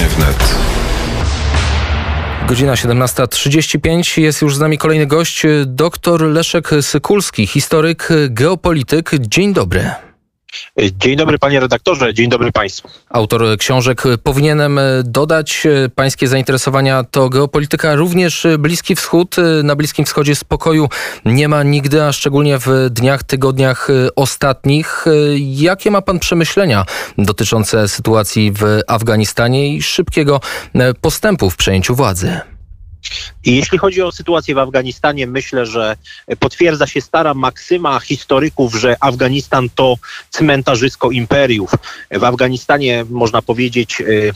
Wnet. Godzina 17.35. Jest już z nami kolejny gość, dr Leszek Sykulski, historyk, geopolityk. Dzień dobry. Dzień dobry panie redaktorze, dzień dobry państwu. Autor książek. Powinienem dodać pańskie zainteresowania to geopolityka, również Bliski Wschód. Na Bliskim Wschodzie spokoju nie ma nigdy, a szczególnie w dniach, tygodniach ostatnich. Jakie ma pan przemyślenia dotyczące sytuacji w Afganistanie i szybkiego postępu w przejęciu władzy? I jeśli chodzi o sytuację w Afganistanie, myślę, że potwierdza się stara maksyma historyków, że Afganistan to cmentarzysko imperiów. W Afganistanie można powiedzieć y,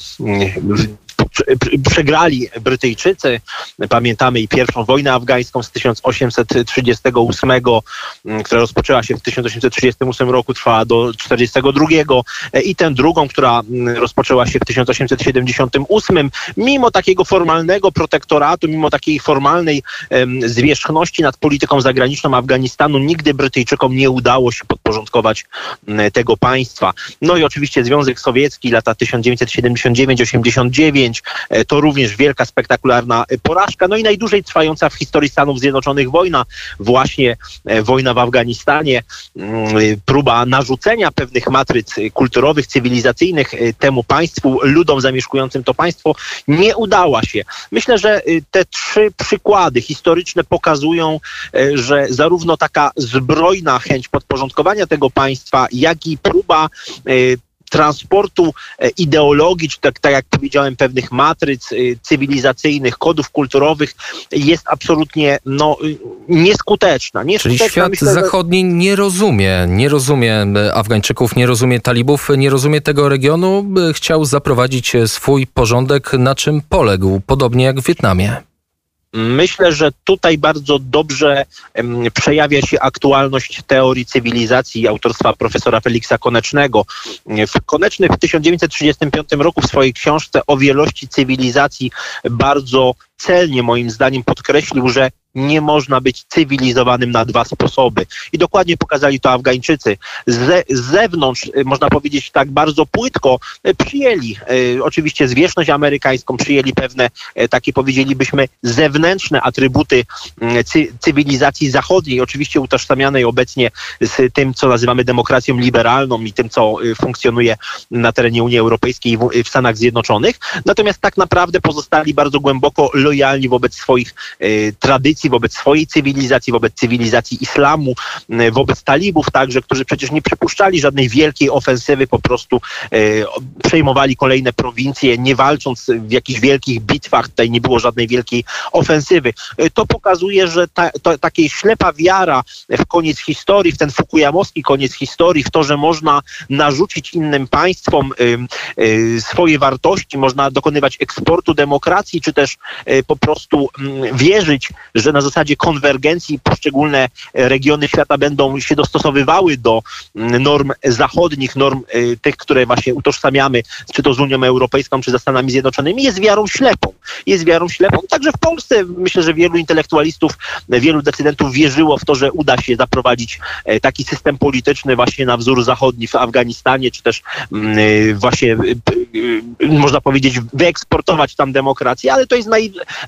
przegrali Brytyjczycy. Pamiętamy i pierwszą wojnę afgańską z 1838, mm, która rozpoczęła się w 1838 roku, trwała do 1942 e, i tę drugą, która mm, rozpoczęła się w 1878. Mimo takiego formalnego protektoratu, mimo takiej formalnej zwierzchności nad polityką zagraniczną Afganistanu, nigdy Brytyjczykom nie udało się podporządkować mm, tego państwa. No i oczywiście Związek Sowiecki, lata 1979-89, E, to również wielka, spektakularna porażka. No i najdłużej trwająca w historii Stanów Zjednoczonych wojna, właśnie e, wojna w Afganistanie, mm, próba narzucenia pewnych matryc kulturowych, cywilizacyjnych e, temu państwu, ludom zamieszkującym to państwo, nie udała się. Myślę, że te trzy przykłady historyczne pokazują, że zarówno taka zbrojna chęć podporządkowania tego państwa, jak i próba transportu e, ideologii, czy tak, tak jak powiedziałem, pewnych matryc e, cywilizacyjnych, kodów kulturowych jest absolutnie no, nieskuteczna. nieskuteczna. Czyli świat Myślę, zachodni nie rozumie, nie rozumie e, Afgańczyków, nie rozumie talibów, nie rozumie tego regionu. Chciał zaprowadzić swój porządek, na czym poległ, podobnie jak w Wietnamie. Myślę, że tutaj bardzo dobrze przejawia się aktualność teorii cywilizacji autorstwa profesora Feliksa Konecznego. Koneczny w 1935 roku w swojej książce o wielości cywilizacji bardzo celnie moim zdaniem podkreślił, że nie można być cywilizowanym na dwa sposoby. I dokładnie pokazali to Afgańczycy. Z, zewnątrz, y, można powiedzieć tak bardzo płytko, y, przyjęli y, oczywiście zwierzchność amerykańską, przyjęli pewne takie powiedzielibyśmy zewnętrzne atrybuty cy, cywilizacji zachodniej, oczywiście utożsamianej obecnie z tym, co nazywamy demokracją liberalną i tym, co funkcjonuje na terenie Unii Europejskiej i w, w Stanach Zjednoczonych. Natomiast tak naprawdę pozostali bardzo głęboko lojalni wobec swoich tradycji, wobec swojej cywilizacji, wobec cywilizacji islamu, wobec talibów także, którzy przecież nie przypuszczali żadnej wielkiej ofensywy, po prostu e, przejmowali kolejne prowincje, nie walcząc w jakichś wielkich bitwach, tutaj nie było żadnej wielkiej ofensywy. E, to pokazuje, że ta, to, ślepa wiara w koniec historii, w ten fukuyamowski koniec historii, w to, że można narzucić innym państwom swoje wartości, można dokonywać eksportu demokracji, czy też po prostu mm, wierzyć, że na zasadzie konwergencji poszczególne regiony świata będą się dostosowywały do mm, norm zachodnich, norm y, tych, które właśnie utożsamiamy, czy to z Unią Europejską, czy ze Stanami Zjednoczonymi, jest wiarą ślepą. Jest wiarą ślepą. Także w Polsce myślę, że wielu intelektualistów, wielu decydentów wierzyło w to, że uda się zaprowadzić e, taki system polityczny właśnie na wzór zachodni w Afganistanie, czy też mm, właśnie można powiedzieć wyeksportować tam demokrację, ale to jest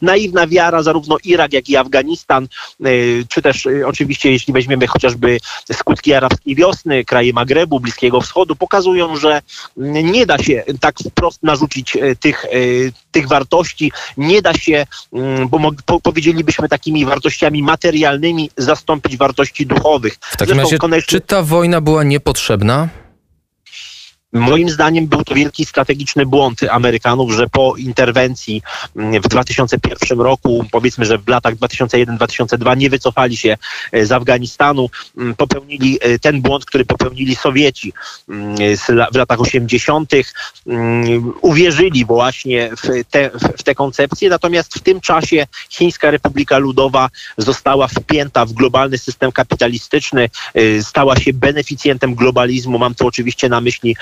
naiwna wiara, zarówno Irak, jak i Afganistan Afganistan, y, czy też y, oczywiście jeśli weźmiemy chociażby skutki arabskiej wiosny, kraje Magrebu, Bliskiego Wschodu, pokazują, że nie da się tak wprost narzucić y, tych, tych wartości, nie da się, mm, bo powiedzielibyśmy takimi wartościami materialnymi, zastąpić wartości duchowych. W takim Zresztą razie, konecznie... czy ta wojna była niepotrzebna? Moim zdaniem był to wielki strategiczny błąd Amerykanów, że po interwencji mm, w 2001 roku, powiedzmy, że w latach 2001-2002 nie wycofali się e, z Afganistanu, mm, popełnili e, ten błąd, który popełnili Sowieci mm, w latach 80. Uwierzyli właśnie w te, w te koncepcje, natomiast w tym czasie Chińska Republika Ludowa została wpięta w globalny system kapitalistyczny, e, stała się beneficjentem globalizmu. Mam tu oczywiście na myśli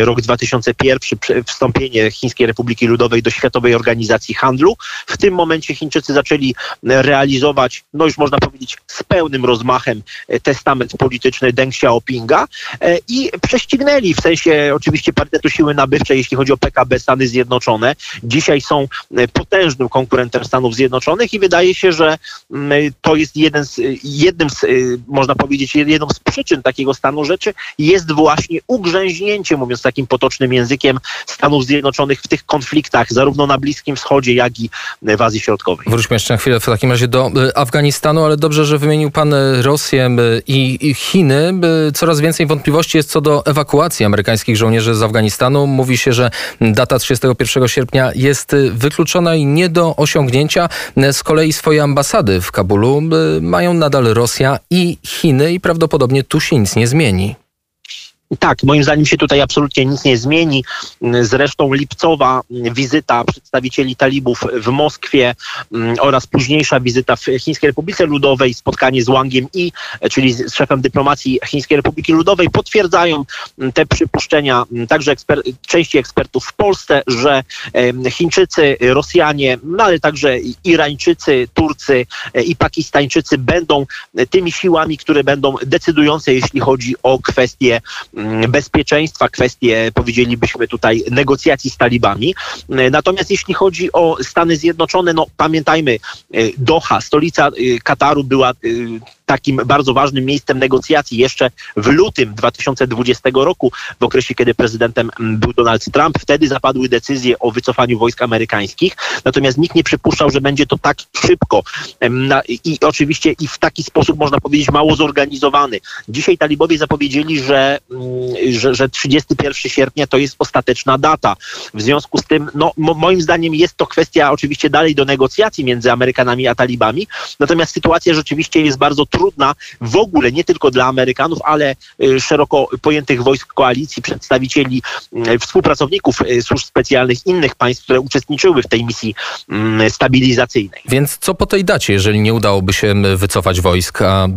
rok 2001, wstąpienie Chińskiej Republiki Ludowej do Światowej Organizacji Handlu. W tym momencie Chińczycy zaczęli realizować, no już można powiedzieć, z pełnym rozmachem testament polityczny Deng Xiaopinga i prześcignęli w sensie oczywiście parytetu siły nabywczej, jeśli chodzi o PKB Stany Zjednoczone. Dzisiaj są potężnym konkurentem Stanów Zjednoczonych i wydaje się, że mm, to jest jeden z, jednym z, można powiedzieć, jedną z przyczyn takiego stanu rzeczy jest właśnie mówiąc takim potocznym językiem, Stanów Zjednoczonych w tych konfliktach, zarówno na Bliskim Wschodzie, jak i w Azji Środkowej. Wróćmy jeszcze na chwilę w takim razie do e, Afganistanu, ale dobrze, że wymienił pan e, Rosję e, i Chiny. Coraz więcej wątpliwości jest co do ewakuacji amerykańskich żołnierzy z Afganistanu. Mówi się, że data 31 sierpnia jest wykluczona i nie do osiągnięcia. Z kolei swoje ambasady w Kabulu mają nadal Rosja i Chiny i prawdopodobnie tu się nic nie zmieni. Tak, moim zdaniem się tutaj absolutnie nic nie zmieni. Zresztą lipcowa wizyta przedstawicieli talibów w Moskwie mm, oraz późniejsza wizyta w Chińskiej Republice Ludowej, spotkanie z Wangiem I, czyli z szefem dyplomacji Chińskiej Republiki Ludowej, potwierdzają mm, te przypuszczenia mm, także eksper części ekspertów w Polsce, że Chińczycy, Rosjanie, no ale także Irańczycy, Turcy e, i Pakistańczycy będą tymi siłami, które będą decydujące, jeśli chodzi o kwestie bezpieczeństwa, kwestie, powiedzielibyśmy tutaj, negocjacji z talibami. E, natomiast jeśli chodzi o Stany Zjednoczone, no pamiętajmy, e, Doha, stolica e, Kataru była takim bardzo ważnym miejscem negocjacji jeszcze w lutym 2020 roku, w okresie, kiedy prezydentem był Donald Trump. Wtedy zapadły decyzje o wycofaniu wojsk amerykańskich, natomiast nikt nie przypuszczał, że będzie to tak szybko i oczywiście i w taki sposób, można powiedzieć, mało zorganizowany. Dzisiaj talibowie zapowiedzieli, że, mm, że, że 31 sierpnia to jest ostateczna data. W związku z tym, no, moim zdaniem jest to kwestia oczywiście dalej do negocjacji między Amerykanami a talibami, natomiast sytuacja rzeczywiście jest bardzo trudna trudna w ogóle nie tylko dla Amerykanów, ale y, szeroko pojętych wojsk koalicji, przedstawicieli, y, współpracowników y, służb specjalnych innych państw, które uczestniczyły w tej misji mm, stabilizacyjnej. Więc co po tej dacie, jeżeli nie udałoby się wycofać wojsk, a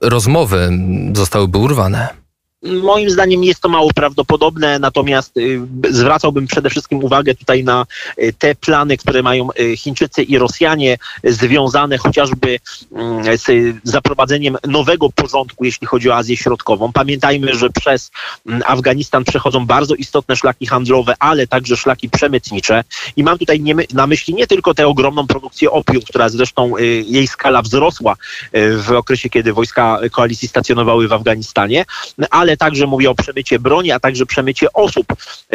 rozmowy zostałyby urwane? Moim zdaniem jest to mało prawdopodobne, natomiast y, zwracałbym przede wszystkim uwagę tutaj na y, te plany, które mają y, Chińczycy i Rosjanie, związane chociażby mm, z zaprowadzeniem nowego porządku, jeśli chodzi o Azję Środkową. Pamiętajmy, że przez mm, Afganistan przechodzą bardzo istotne szlaki handlowe, ale także szlaki przemytnicze. I mam tutaj na myśli nie tylko tę ogromną produkcję opium, która zresztą jej skala wzrosła w okresie, kiedy wojska koalicji stacjonowały w Afganistanie, ale także mówię o przemycie broni, a także przemycie osób.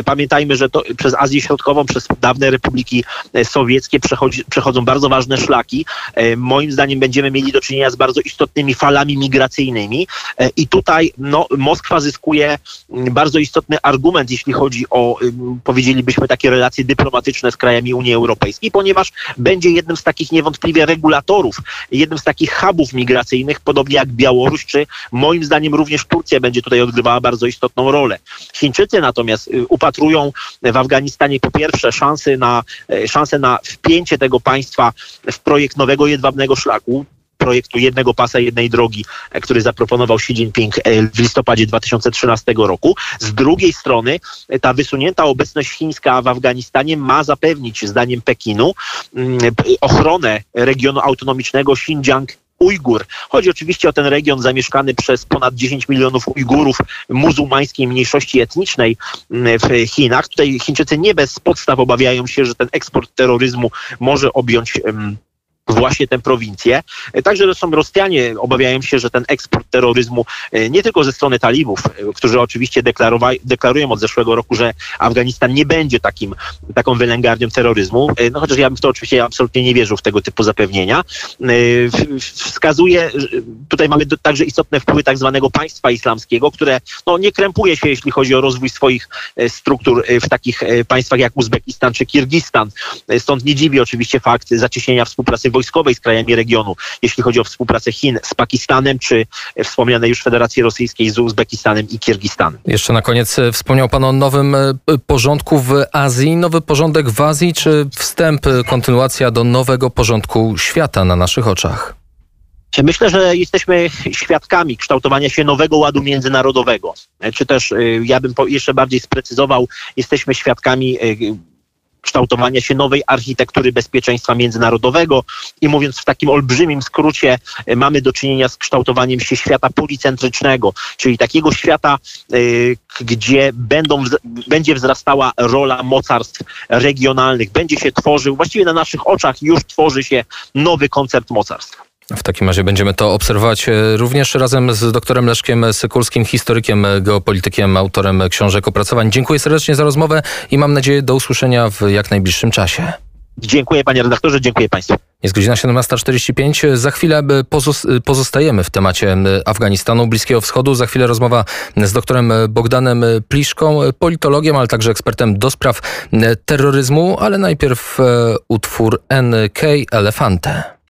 Pamiętajmy, że to przez Azję Środkową, przez dawne republiki e, sowieckie przechodzi, przechodzą bardzo ważne szlaki. E, moim zdaniem będziemy mieli do czynienia z bardzo istotnymi falami migracyjnymi e, i tutaj no, Moskwa zyskuje mm, bardzo istotny argument, jeśli chodzi o, powiedzielibyśmy, takie relacje dyplomatyczne z krajami Unii Europejskiej, ponieważ będzie jednym z takich niewątpliwie regulatorów, jednym z takich hubów migracyjnych, podobnie jak Białoruś, czy moim zdaniem również Turcja będzie tutaj odgrywała bardzo istotną rolę. Chińczycy natomiast y, upatrują w Afganistanie po pierwsze szansy na, e, szansę na wpięcie tego państwa w projekt nowego jedwabnego szlaku, projektu jednego pasa, jednej drogi, e, który zaproponował Xi Jinping e, w listopadzie 2013 roku. Z drugiej strony ta wysunięta obecność chińska w Afganistanie ma zapewnić, zdaniem Pekinu, mm, ochronę regionu autonomicznego Xinjiang Ujgur. Chodzi oczywiście o ten region zamieszkany przez ponad 10 milionów Ujgurów muzułmańskiej mniejszości etnicznej mm, w Chinach. Tutaj Chińczycy nie bez podstaw obawiają się, że ten eksport terroryzmu może objąć właśnie tę prowincję. Także zresztą Rosjanie obawiają się, że ten eksport terroryzmu e, nie tylko ze strony talibów, e, którzy oczywiście deklarują od zeszłego roku, że Afganistan nie będzie takim, taką wylęgarnią terroryzmu, e, no chociaż ja bym w to oczywiście absolutnie nie wierzył w tego typu zapewnienia, wskazuje, tutaj mamy także istotne wpływy tak zwanego państwa islamskiego, które no, nie krępuje się, jeśli chodzi o rozwój swoich struktur w takich państwach jak Uzbekistan czy Kirgistan. Stąd nie dziwi oczywiście fakt zacieśnienia współpracy wojskowej z krajami regionu, jeśli chodzi o współpracę Chin z Pakistanem, czy wspomniane już Federacji Rosyjskiej z Uzbekistanem i Kirgistanem. Jeszcze na koniec e, wspomniał Pan o nowym e, porządku w Azji. Nowy porządek w Azji, czy wstęp, e, kontynuacja do nowego porządku świata na naszych oczach? Myślę, że jesteśmy świadkami kształtowania się nowego ładu międzynarodowego. Czy też, ja bym jeszcze bardziej sprecyzował, jesteśmy świadkami kształtowania się nowej architektury bezpieczeństwa międzynarodowego i mówiąc w takim olbrzymim skrócie, e, mamy do czynienia z kształtowaniem się świata policentrycznego, czyli takiego świata, y, gdzie będą, będzie wzrastała rola mocarstw regionalnych, będzie się tworzył, właściwie na naszych oczach już tworzy się nowy koncept mocarstw. W takim razie będziemy to obserwować e, również razem z doktorem Leszkiem Sykulskim, historykiem, geopolitykiem, autorem książek opracowań. Dziękuję serdecznie za rozmowę i mam nadzieję do usłyszenia w jak najbliższym czasie. Dziękuję panie redaktorze, dziękuję państwu. Jest godzina 17.45. Za chwilę pozostajemy w temacie Afganistanu, Bliskiego Wschodu. Za chwilę rozmowa z doktorem Bogdanem Pliszką, politologiem, ale także ekspertem do spraw terroryzmu. Ale najpierw e, utwór NK Elefante.